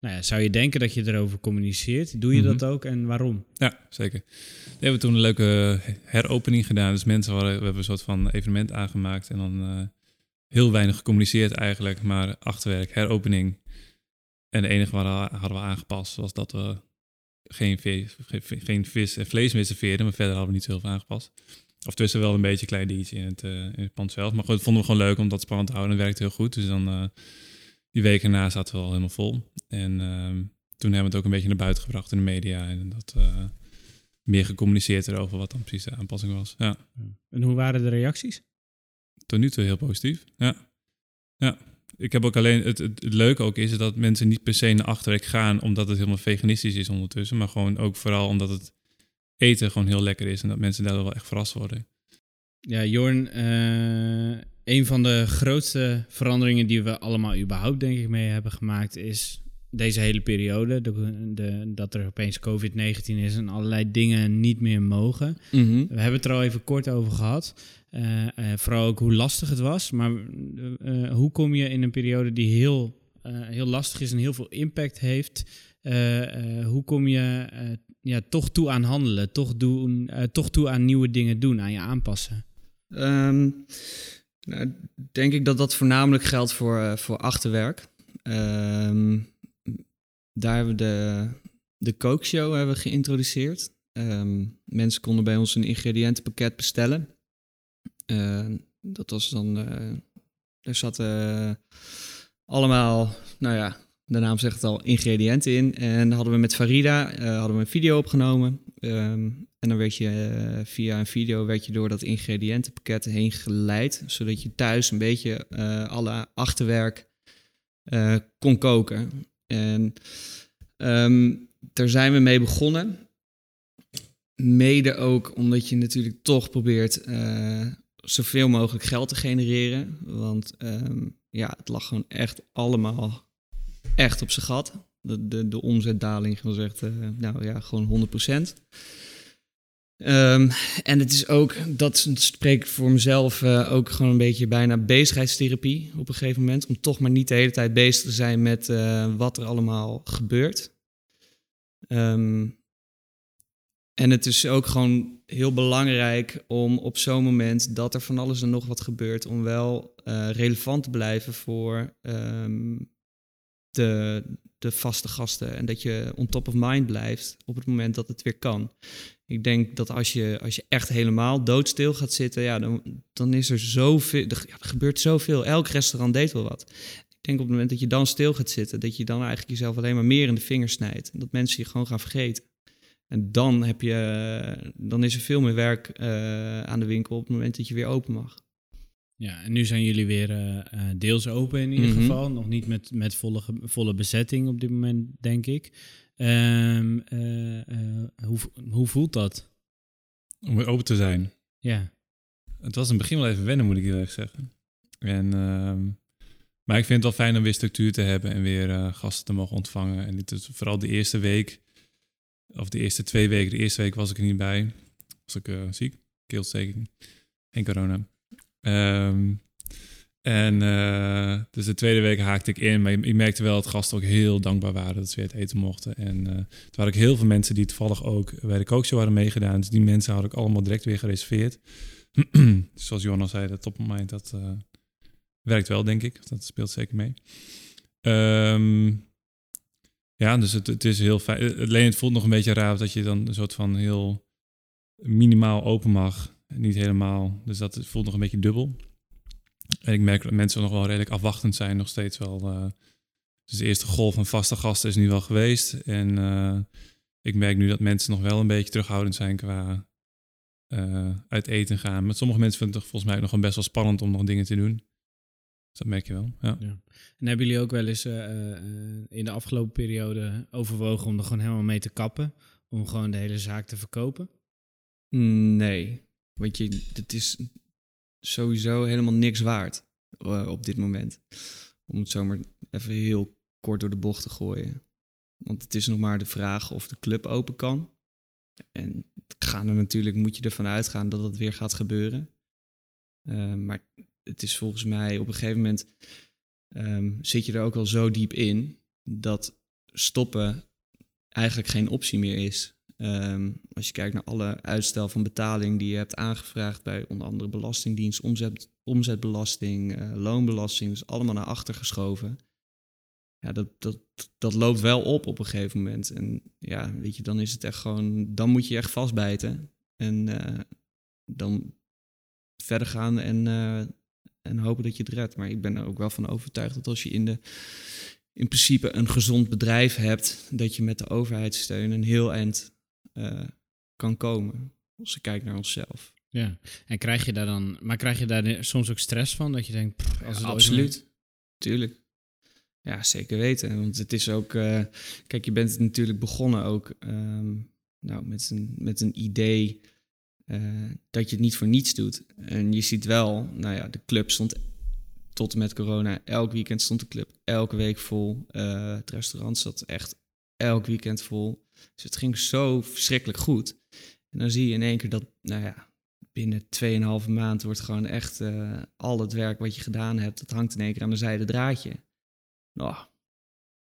nou ja, zou je denken dat je erover communiceert? Doe je dat mhm. ook en waarom? Ja, zeker. We hebben toen een leuke heropening gedaan. Dus mensen waren, we hebben een soort van evenement aangemaakt en dan uh, heel weinig gecommuniceerd eigenlijk, maar achterwerk, heropening. En het enige wat hadden we aangepast was dat we geen, vis, geen vis en vlees meer serveerden, maar verder hadden we niet zo heel veel aangepast. Of tussen wel een beetje een klein dingetje in het, uh, in het pand zelf. Maar goed, dat vonden we gewoon leuk om dat spannend te houden. En het werkte heel goed. Dus dan uh, die weken na zaten we al helemaal vol. En ehm, toen hebben we het ook een beetje naar buiten gebracht in de media. En dat uh, meer gecommuniceerd erover wat dan precies de aanpassing was. Ja. En hoe waren de reacties? Tot nu toe heel positief. Ja. ja. Ik heb ook alleen, het, het, leuke ook is dat mensen niet per se naar achterwerk gaan omdat het helemaal veganistisch is ondertussen. Maar gewoon ook vooral omdat het eten gewoon heel lekker is en dat mensen daar wel echt verrast worden. Ja, Jorn, uh, een van de grootste veranderingen die we allemaal überhaupt, denk ik, mee hebben gemaakt, is deze hele periode. De, de, dat er opeens COVID-19 is en allerlei dingen niet meer mogen. Mhm. We hebben het er al even kort over gehad. Uh, vooral ook hoe lastig het was. Maar uh, hoe kom je in een periode die heel, heel lastig is en heel veel impact heeft? hoe kom je ja, toch toe aan handelen? Toch, doen, toch toe aan nieuwe dingen doen, aan je aanpassen? Um, nou, denk ik dat dat voornamelijk geldt voor, voor achterwerk. Um, daar hebben we de, de kookshow hebben we geïntroduceerd. Um, mensen konden bij ons een ingrediëntenpakket bestellen. Uh, dat was dan, uh, er zaten allemaal, nou ja, de naam zegt het al, ingrediënten in. En hadden we met Farida hadden we een video opgenomen. Um, en dan werd je eh, via een video werd je door dat ingrediëntenpakket heen geleid, zodat je thuis een beetje alle achterwerk kon koken. En um, daar zijn we mee begonnen. Mede ook omdat je natuurlijk toch probeert zoveel mogelijk geld te genereren. Want um, ja, het lag gewoon echt allemaal echt op zijn gat. De, de, de omzetdaling was echt, nou ja, gewoon 100%. Um, en het is ook, dat spreekt voor mezelf uh, ook gewoon een beetje bijna bezigheidstherapie op een gegeven moment. Om toch maar niet de hele tijd bezig te zijn met uh, wat er allemaal gebeurt. Um, en het is ook gewoon heel belangrijk om op zo'n moment dat er van alles en nog wat gebeurt, om wel uh, relevant te blijven voor um, de, de vaste gasten. En dat je on top of mind blijft op het moment dat het weer kan. Ik denk dat als je, als je echt helemaal doodstil gaat zitten, ja, dan, dan is er zoveel. Er, ja, er gebeurt zoveel. Elk restaurant deed wel wat. Ik denk op het moment dat je dan stil gaat zitten, dat je dan eigenlijk jezelf alleen maar meer in de vingers snijdt. En dat mensen je gewoon gaan vergeten. En dan, heb je, dan is er veel meer werk uh, aan de winkel op het moment dat je weer open mag. Ja, en nu zijn jullie weer uh, deels open in ieder mhm. geval. Nog niet met, met volle, volle bezetting op dit moment, denk ik. Um, uh, hoe, hoe voelt dat? Om weer open te zijn. Ja. Het was in het begin wel even wennen, moet ik eerlijk zeggen. En, uh, maar ik vind het wel fijn om weer structuur te hebben en weer uh, gasten te mogen ontvangen. En dit is vooral de eerste week, of de eerste twee weken. De eerste week was ik er niet bij. Was ik ziek, keelsteking, geen corona. Um, En uh, dus de tweede week haakte ik in. Maar je, merkte wel dat gasten ook heel dankbaar waren dat ze weer het eten mochten. En uh, er waren ook heel veel mensen die toevallig ook bij de kookshow hadden meegedaan. Dus die mensen hadden ik allemaal direct weer gereserveerd. Zoals Johan al zei, de top dat uh, werkt wel, denk ik. Dat speelt zeker mee. Um, ja, dus het, het is heel fijn. Alleen het voelt nog een beetje raar dat je dan een soort van heel minimaal open mag. Niet helemaal. Dus dat voelt nog een beetje dubbel. En ik merk dat mensen nog wel redelijk afwachtend zijn, nog steeds wel. Uh, dus de eerste golf van vaste gasten is nu wel geweest. En uh, ik merk nu dat mensen nog wel een beetje terughoudend zijn qua uh, uit eten gaan. Met sommige mensen vinden het volgens mij nog wel best wel spannend om nog dingen te doen. Dus dat merk je wel. Ja. ja. En hebben jullie ook wel eens in de afgelopen periode overwogen om er gewoon helemaal mee te kappen? Om gewoon de hele zaak te verkopen? Nee. Want je, het is sowieso helemaal niks waard uh, op dit moment. Om het zomaar even heel kort door de bocht te gooien. Want het is nog maar de vraag of de club open kan. En gaan er natuurlijk, moet je ervan uitgaan dat dat weer gaat gebeuren. Uh, maar het is volgens mij op een gegeven moment um, zit je er ook al zo diep in dat stoppen eigenlijk geen optie meer is. Um, als je kijkt naar alle uitstel van betaling die je hebt aangevraagd bij onder andere Belastingdienst, omzet, omzetbelasting, uh, loonbelasting, dus allemaal naar achter geschoven. Ja, dat, dat, dat loopt wel op op een gegeven moment. En ja, weet je, dan is het echt gewoon, dan moet je echt vastbijten. En uh, dan verder gaan en, uh, en hopen dat je het redt. Maar ik ben er ook wel van overtuigd dat als je in de in principe een gezond bedrijf hebt, dat je met de overheidssteun een heel eind uh, kan komen. Als je kijkt naar onszelf. Ja, en krijg je daar dan, maar krijg je daar soms ook stress van? Dat je denkt, als het absoluut, tuurlijk. Ja, zeker weten. Want het is ook, uh, kijk, je bent natuurlijk begonnen ook um, nou, met, een, met een idee uh, dat je het niet voor niets doet. En je ziet wel, nou ja, de club stond tot en met corona, elk weekend stond de club elke week vol. Uh, het restaurant zat echt elk weekend vol. Dus het ging zo verschrikkelijk goed. En dan zie je in één keer dat, nou ja, binnen 2,5 maand wordt gewoon echt uh, al het werk wat je gedaan hebt, dat hangt in één keer aan de zijde draadje. Nou,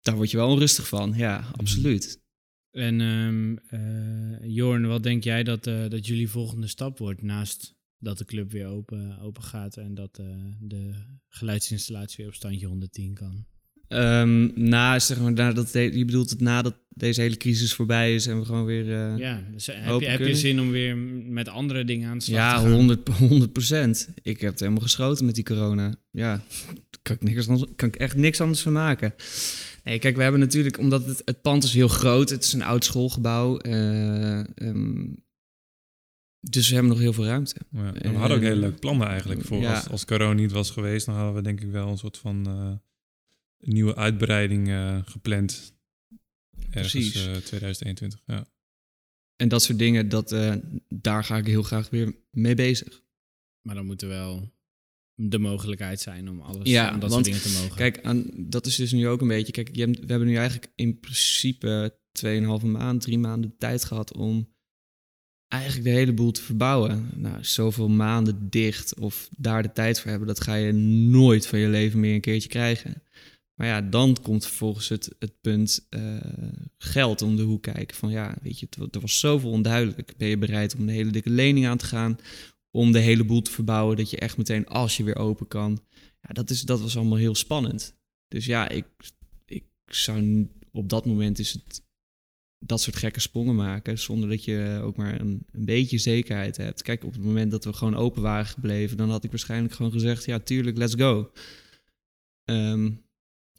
daar word je wel onrustig van, ja, mhm. absoluut. En um, uh, Jorn, wat denk jij dat, uh, dat jullie volgende stap wordt naast dat de club weer open, open gaat en dat de geluidsinstallatie weer op standje 110 kan? Um, na, zeg maar, nadat je bedoelt het nadat deze hele crisis voorbij is en we gewoon weer. Uh, ja, dus heb, je, heb je zin om weer met andere dingen aan te slag ja, te gaan? 100 procent. Ik heb het helemaal geschoten met die corona. Ja, kan ik, niks anders, kan ik echt niks anders van maken. Nee, kijk, we hebben natuurlijk, omdat het, het pand is heel groot, het is een oud schoolgebouw. Uh, um, dus we hebben nog heel veel ruimte. Ja, we hadden ook hele leuke plannen eigenlijk. Voor ja. als, als corona niet was geweest, dan hadden we denk ik wel een soort van. Uh, nieuwe uitbreiding uh, gepland. Ergens, Precies. Uh, 2021, ja. En dat soort dingen, dat, uh, daar ga ik heel graag weer mee bezig. Maar dan moet er wel de mogelijkheid zijn om alles ja, aan dat want, soort dingen te mogen. Kijk, aan, dat is dus nu ook een beetje... Kijk, je hebt, we hebben nu eigenlijk in principe 2,5 maand, drie maanden tijd gehad om eigenlijk de hele boel te verbouwen. Nou, zoveel maanden dicht of daar de tijd voor hebben, dat ga je nooit van je leven meer een keertje krijgen. Maar ja, dan komt vervolgens het, het punt uh, geld om de hoek kijken. Van ja, weet je, er was zoveel onduidelijk. Ben je bereid om een hele dikke lening aan te gaan? Om de hele boel te verbouwen, dat je echt meteen als je weer open kan. Ja, dat, is, dat was allemaal heel spannend. Dus ja, ik, ik zou op dat moment is het dat soort gekke sprongen maken. Zonder dat je ook maar een, een beetje zekerheid hebt. Kijk, op het moment dat we gewoon open waren gebleven, dan had ik waarschijnlijk gewoon gezegd: ja, tuurlijk, let's go. Um,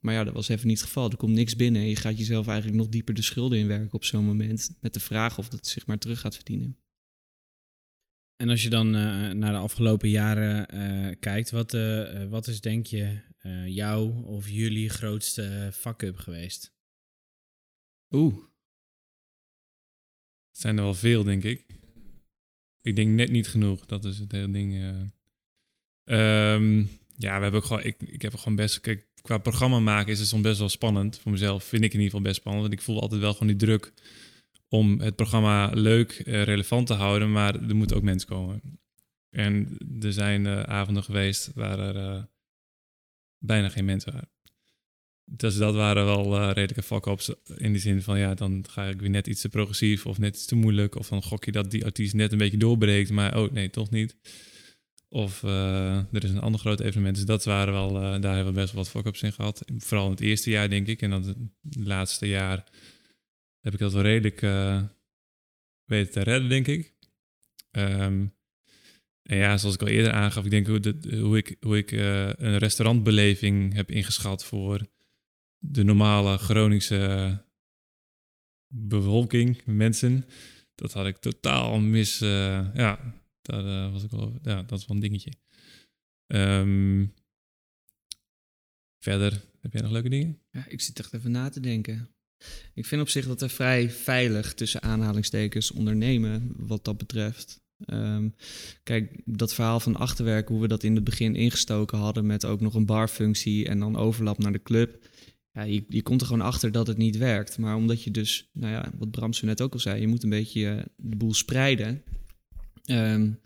maar ja, dat was even niet het geval. Er komt niks binnen en je gaat jezelf eigenlijk nog dieper de schulden inwerken op zo'n moment. Met de vraag of dat zich maar terug gaat verdienen. En als je dan uh, naar de afgelopen jaren uh, kijkt, wat, uh, wat is denk je jouw of jullie grootste fuck-up geweest? Oeh. Het zijn er wel veel, denk ik. Ik denk net niet genoeg, dat is het hele ding. Um, ja, we hebben ook gewoon, ik, ik heb gewoon best, kijk, qua programma maken is het soms best wel spannend. Voor mezelf vind ik in ieder geval best spannend. Want ik voel altijd wel gewoon die druk om het programma leuk, uh, relevant te houden. Maar er moeten ook mensen komen. En er zijn uh, avonden geweest waar er uh, bijna geen mensen waren. Dus dat waren wel redelijke fuck-ups in die zin van ja, dan ga ik weer net iets te progressief of net iets te moeilijk. Of dan gok je dat die artiest net een beetje doorbreekt, maar oh nee, toch niet. Of uh, er is een ander groot evenement. Dus dat waren wel, uh, daar hebben we best wel wat fuck-ups in gehad. Vooral in het eerste jaar, denk ik. En dan het laatste jaar heb ik dat wel redelijk weten te redden, denk ik. Um, en ja, zoals ik al eerder aangaf, ik denk hoe, hoe ik, hoe ik een restaurantbeleving heb ingeschat voor de normale Groningse bevolking, mensen. Dat had ik totaal mis. Ja, dat uh, was ik wel. Ja, dat is wel een dingetje. Um, verder, heb jij nog leuke dingen? Ja, ik zit echt even na te denken. Ik vind op zich dat er vrij veilig tussen aanhalingstekens ondernemen wat dat betreft. Um, kijk, dat verhaal van achterwerk, hoe we dat in het begin ingestoken hadden met ook nog een barfunctie en dan overlap naar de club. Ja, je, je komt er gewoon achter dat het niet werkt. Maar omdat je dus, nou ja, wat Bram zo net ook al zei, je moet een beetje uh, de boel spreiden. Um,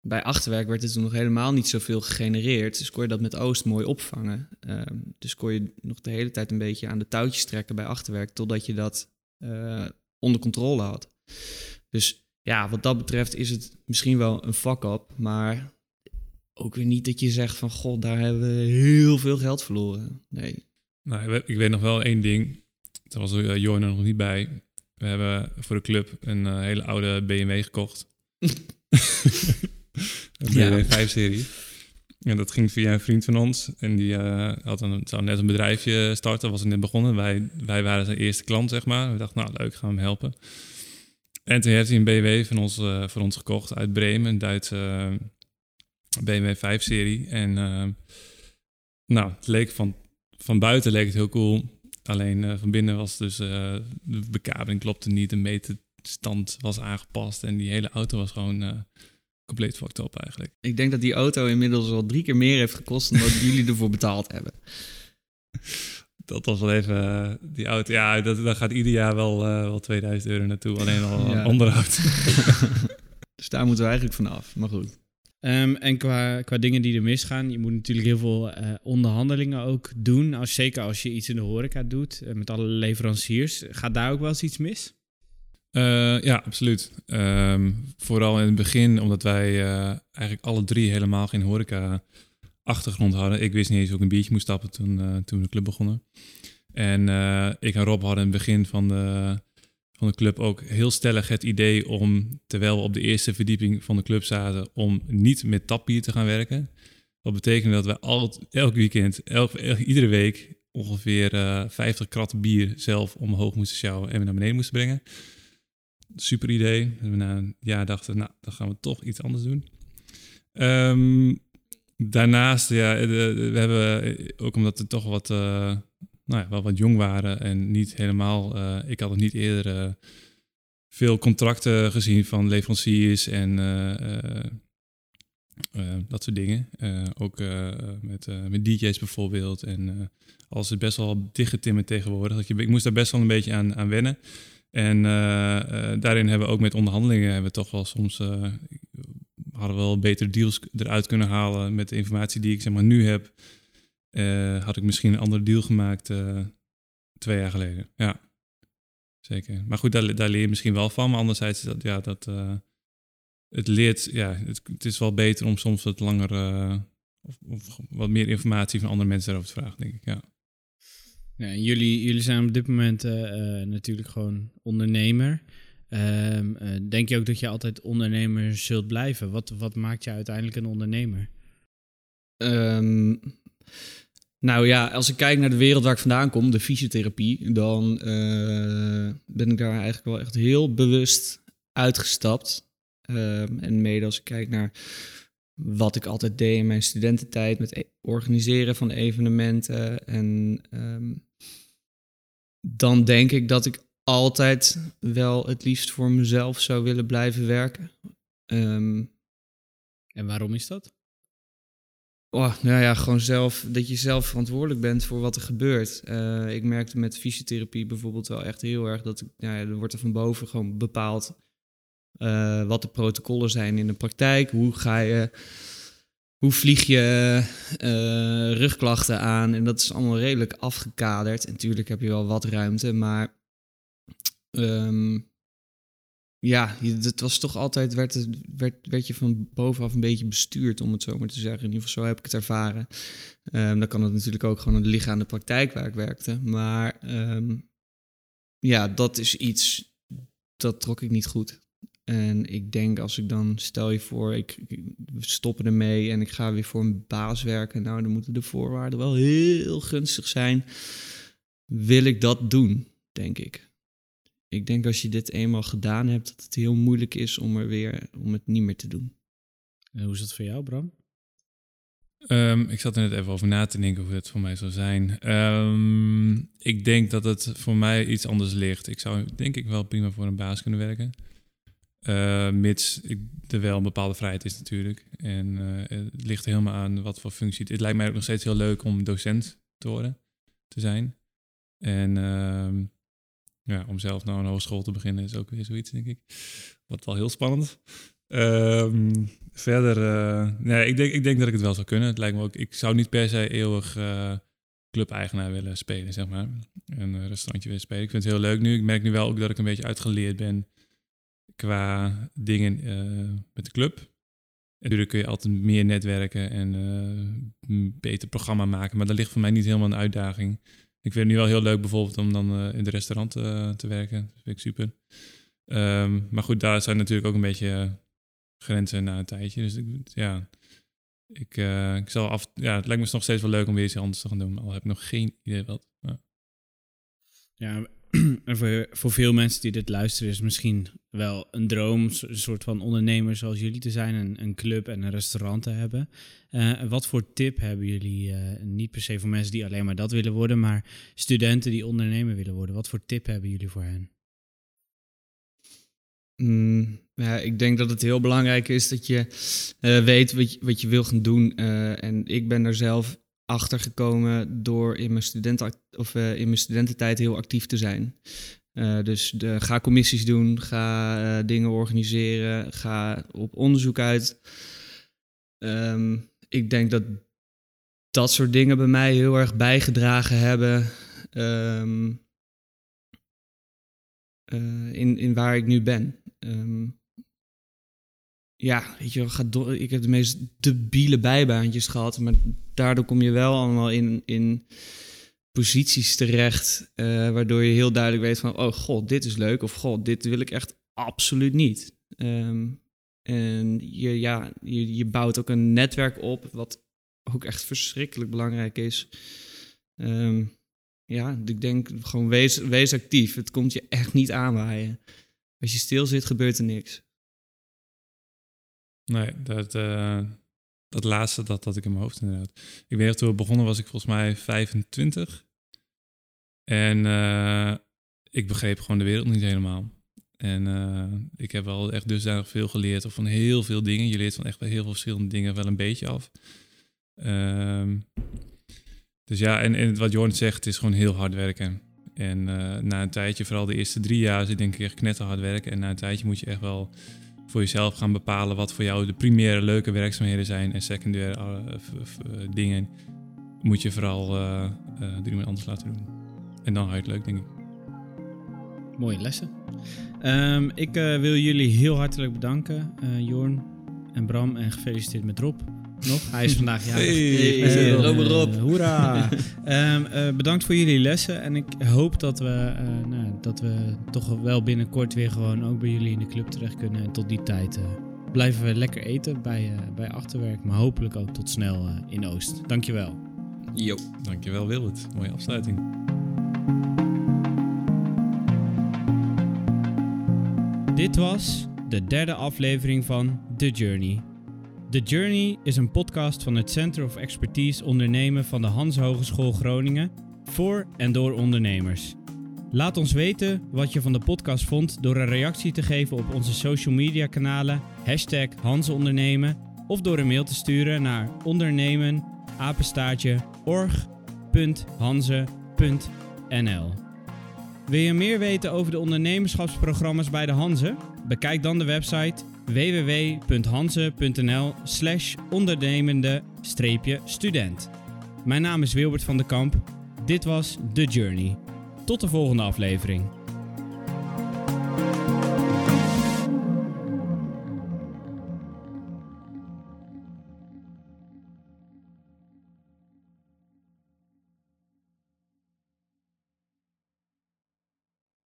bij achterwerk werd er toen nog helemaal niet zoveel gegenereerd. Dus kon je dat met Oost mooi opvangen. Um, dus kon je nog de hele tijd een beetje aan de touwtjes trekken bij achterwerk, totdat je dat uh, onder controle had. Dus ja, wat dat betreft is het misschien wel een fuck-up, maar ook weer niet dat je zegt van god, daar hebben we heel veel geld verloren. Nee. Nou, ik weet nog wel één ding. Daar was uh, Jorn er nog niet bij. We hebben voor de club een uh, hele oude BMW gekocht. een BMW 5-serie. En dat ging via een vriend van ons. En die uh, had een, zou net een bedrijfje starten, was net begonnen. Wij, wij waren zijn eerste klant, zeg maar. We dachten, nou leuk, gaan we hem helpen. En toen heeft hij een BMW van ons, uh, voor ons gekocht uit Bremen, een Duitse uh, BMW 5-serie. En nou, het leek van, van buiten leek het heel cool. Alleen van binnen was dus de bekabeling klopte niet, de meterstand was aangepast en die hele auto was gewoon compleet fucked up eigenlijk. Ik denk dat die auto inmiddels al drie keer meer heeft gekost dan dat jullie ervoor betaald hebben dat was wel even uh, die auto. Ja, dat, dat gaat ieder jaar wel, uh, wel 2000 euro naartoe. Alleen al ja. onderhoud. dus daar moeten we eigenlijk vanaf. Maar goed. Um, en qua, qua dingen die er misgaan, je moet natuurlijk heel veel uh, onderhandelingen ook doen. Als, zeker als je iets in de horeca doet, met alle leveranciers. Gaat daar ook wel eens iets mis? Ja, absoluut. Um, vooral in het begin, omdat wij eigenlijk alle drie helemaal geen horeca achtergrond hadden. Ik wist niet eens hoe ik een biertje moest stappen toen, uh, toen de club begonnen. En ik en Rob hadden in het begin van de, van de club ook heel stellig het idee om, terwijl we op de eerste verdieping van de club zaten, om niet met tapbier te gaan werken. Wat betekende dat we al, elk weekend, iedere week ongeveer uh, 50 kratten bier zelf omhoog moesten sjouwen en naar beneden moesten brengen. Super idee. En we na een jaar dachten, nou, dan gaan we toch iets anders doen. Um, Daarnaast, ja, we hebben eh, ook omdat we toch wat, uh, nou ja, wel wat jong waren en niet helemaal, ik had nog niet eerder veel contracten gezien van leveranciers en dat soort dingen. ook met, met DJ's bijvoorbeeld. En alles is best wel dichtgetimmerd tegenwoordig. Dat je, ik moest daar best wel een beetje aan, aan wennen. En daarin hebben we ook met onderhandelingen hebben we toch wel soms hadden wel betere deals eruit kunnen halen met de informatie die ik zeg maar nu heb. Had ik misschien een andere deal gemaakt twee jaar geleden. Ja, zeker. Maar goed, daar, daar leer je misschien wel van. Maar anderzijds, dat, ja, dat, het leert, ja, het, is wel beter om soms wat langer of, of, wat meer informatie van andere mensen erover te vragen, denk ik. Ja. Jullie, jullie zijn op dit moment natuurlijk gewoon ondernemer. Um, uh, denk je ook dat je altijd ondernemer zult blijven? Wat, wat maakt je uiteindelijk een ondernemer? Um, nou ja, als ik kijk naar de wereld waar ik vandaan kom, de fysiotherapie, dan ben ik daar eigenlijk wel echt heel bewust uitgestapt. Um, en mede als ik kijk naar wat ik altijd deed in mijn studententijd met e organiseren van evenementen. En dan denk ik dat ik altijd wel het liefst voor mezelf zou willen blijven werken. Um, en waarom is dat? Oh, nou ja, gewoon zelf, dat je zelf verantwoordelijk bent voor wat er gebeurt. Uh, ik merkte met fysiotherapie bijvoorbeeld wel echt heel erg dat ja, er wordt er van boven gewoon bepaald uh, wat de protocollen zijn in de praktijk. Hoe ga je hoe vlieg je eh, rugklachten aan? En dat is allemaal redelijk afgekaderd. En natuurlijk heb je wel wat ruimte, maar ehm, ja, het was toch altijd, werd, werd, werd je van bovenaf een beetje bestuurd, om het zo maar te zeggen. In ieder geval zo heb ik het ervaren. Um, dan kan het natuurlijk ook gewoon liggen aan de praktijk waar ik werkte. Maar ehm, ja, dat is iets, dat trok ik niet goed. En ik denk als ik dan, stel je voor, ik, we stoppen ermee en ik ga weer voor een baas werken. Nou, dan moeten de voorwaarden wel heel gunstig zijn. Wil ik dat doen, denk ik. Ik denk als je dit eenmaal gedaan hebt, dat het heel moeilijk is om, er weer, om het niet meer te doen. En hoe is dat voor jou, Bram? Um, ik zat er net even over na te denken hoe het voor mij zou zijn. Um, ik denk dat het voor mij iets anders ligt. Ik zou denk ik wel prima voor een baas kunnen werken. Uh, mits ik, er wel een bepaalde vrijheid is natuurlijk. En uh, het ligt helemaal aan wat voor functie. Het lijkt mij ook nog steeds heel leuk om docent te worden, te zijn. En uh, ja, om zelf nou een hogeschool te beginnen is ook weer zoiets, denk ik. Wat wel heel spannend. Ehm, verder, uh, nee, ik denk, ik denk dat ik het wel zou kunnen. Het lijkt me ook, ik zou niet per se eeuwig club-eigenaar willen spelen, zeg maar. Een restaurantje willen spelen. Ik vind het heel leuk nu. Ik merk nu wel ook dat ik een beetje uitgeleerd ben qua dingen uh, met de club. Natuurlijk kun je altijd meer netwerken en uh, beter programma maken. Maar dat ligt voor mij niet helemaal een uitdaging. Ik vind het nu wel heel leuk bijvoorbeeld om dan uh, in de restaurant te werken. Dat vind ik super. Um, maar goed, daar zijn natuurlijk ook een beetje grenzen na een tijdje. Dus ik, ja, ik, ik zal af... Ja, het lijkt me nog steeds wel leuk om weer iets anders te gaan doen. Al heb ik nog geen idee wat. Ja, en voor, voor veel mensen die dit luisteren is misschien wel een droom, een soort van ondernemer zoals jullie te zijn, een, een club en een restaurant te hebben. Uh, wat voor tip hebben jullie, uh, niet per se voor mensen die alleen maar dat willen worden, maar studenten die ondernemer willen worden? Wat voor tip hebben jullie voor hen? Mm, ja, ik denk dat het heel belangrijk is dat je uh, weet wat je, wat je wil gaan doen. en ik ben er zelf achtergekomen door in mijn, studenten, of, uh, in mijn studententijd heel actief te zijn. Uh, dus de, ga commissies doen, ga uh, dingen organiseren, ga op onderzoek uit. Um, ik denk dat dat soort dingen bij mij heel erg bijgedragen hebben um, in, in waar ik nu ben. Um, ja, weet je, ik heb de meest debiele bijbaantjes gehad, maar daardoor kom je wel allemaal in, in posities terecht, uh, waardoor je heel duidelijk weet van, oh god, dit is leuk, of god, dit wil ik echt absoluut niet. Um, en je, ja, je, je bouwt ook een netwerk op, wat ook echt verschrikkelijk belangrijk is. Um, ja, ik denk gewoon wees, wees actief. Het komt je echt niet aanwaaien. Als je stil zit, gebeurt er niks. Nee, dat, uh, dat laatste, dat had ik in mijn hoofd inderdaad. Ik weet nog, toen we begonnen was ik volgens mij 25. En uh, ik begreep gewoon de wereld niet helemaal. En uh, ik heb wel echt dusdanig veel geleerd, of van heel veel dingen. Je leert van echt bij heel veel verschillende dingen wel een beetje af. Um, dus ja, en, en wat Jorn zegt, het is gewoon heel hard werken. En na een tijdje, vooral de eerste drie jaar, het denk ik echt knetterhard werken. En na een tijdje moet je echt wel voor jezelf gaan bepalen wat voor jou de primaire leuke werkzaamheden zijn en secundaire uh, dingen moet je vooral uh, iemand anders laten doen. En dan ga je het leuk, denk ik. Mooie lessen. Um, ik wil jullie heel hartelijk bedanken, Jorn en Bram, en gefeliciteerd met Rob nog. Hij is vandaag ja. Hey, hey, uh, Rob. hoera. um, uh, bedankt voor jullie lessen. En ik hoop dat we, uh, nou, dat we toch wel binnenkort weer gewoon ook bij jullie in de club terecht kunnen. En tot die tijd blijven we lekker eten bij, bij Achterwerk. Maar hopelijk ook tot snel in Oost. Dankjewel. Jo. Dankjewel Wilbert. Mooie afsluiting. Dit was de derde aflevering van The Journey. The Journey is een podcast van het Center of Expertise Ondernemen van de Hans Hogeschool Groningen voor en door ondernemers. Laat ons weten wat je van de podcast vond door een reactie te geven op onze social media kanalen hashtag Hansondernemen of door een mail te sturen naar ondernemen. Wil je meer weten over de ondernemerschapsprogramma's bij de Hanze? Bekijk dan de website www.hanze.nl slash ondernemende-student. Mijn naam is Wilbert van den Kamp. Dit was The Journey. Tot de volgende aflevering.